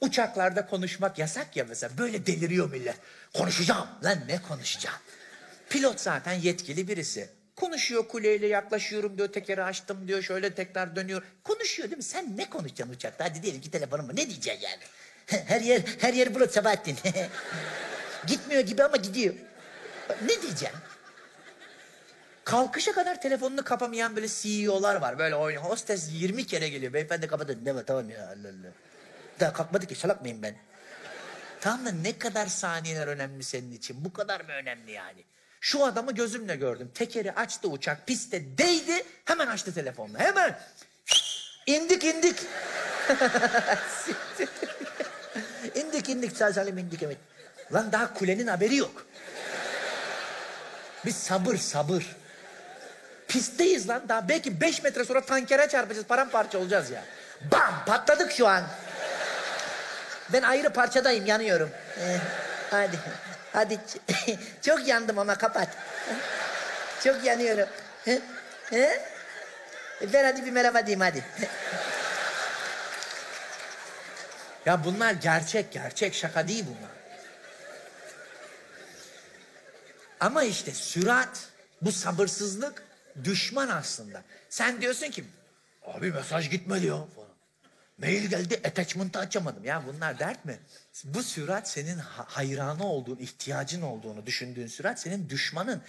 Uçaklarda konuşmak yasak ya mesela. Böyle deliriyor millet. Konuşacağım. Lan ne konuşacağım? Pilot zaten yetkili birisi. Konuşuyor kuleyle yaklaşıyorum diyor tekeri açtım diyor şöyle tekrar dönüyor. Konuşuyor değil mi? Sen ne konuşacaksın uçakta? Hadi diyelim ki telefonun mu? Ne diyeceksin yani? Her yer her yer bulut Sabahattin. Gitmiyor gibi ama gidiyor. Ne diyeceksin? Kalkışa kadar telefonunu kapamayan böyle CEO'lar var. Böyle oynuyor. Hostes 20 kere geliyor. Beyefendi kapatın. Ne var tamam ya Allah Allah. Daha kalkmadı ki salak mıyım ben? Tamam da ne kadar saniyeler önemli senin için? Bu kadar mı önemli yani? Şu adamı gözümle gördüm. Tekeri açtı uçak piste değdi. Hemen açtı telefonunu. Hemen. İndik indik. indik indik salim indik evet. Lan daha kulenin haberi yok. Biz sabır sabır. Pistteyiz lan daha belki beş metre sonra tankere çarpacağız paramparça olacağız ya. Bam patladık şu an. Ben ayrı parçadayım yanıyorum. Ee, hadi hadi çok yandım ama kapat. Çok yanıyorum. He? He? Ver hadi bir merhaba diyeyim hadi. ya bunlar gerçek gerçek şaka değil bunlar. Ama işte sürat, bu sabırsızlık düşman aslında. Sen diyorsun ki abi mesaj gitmedi ya falan. Mail geldi attachment'ı açamadım. Ya bunlar dert mi? Bu sürat senin ha- hayranı olduğun, ihtiyacın olduğunu düşündüğün sürat senin düşmanın.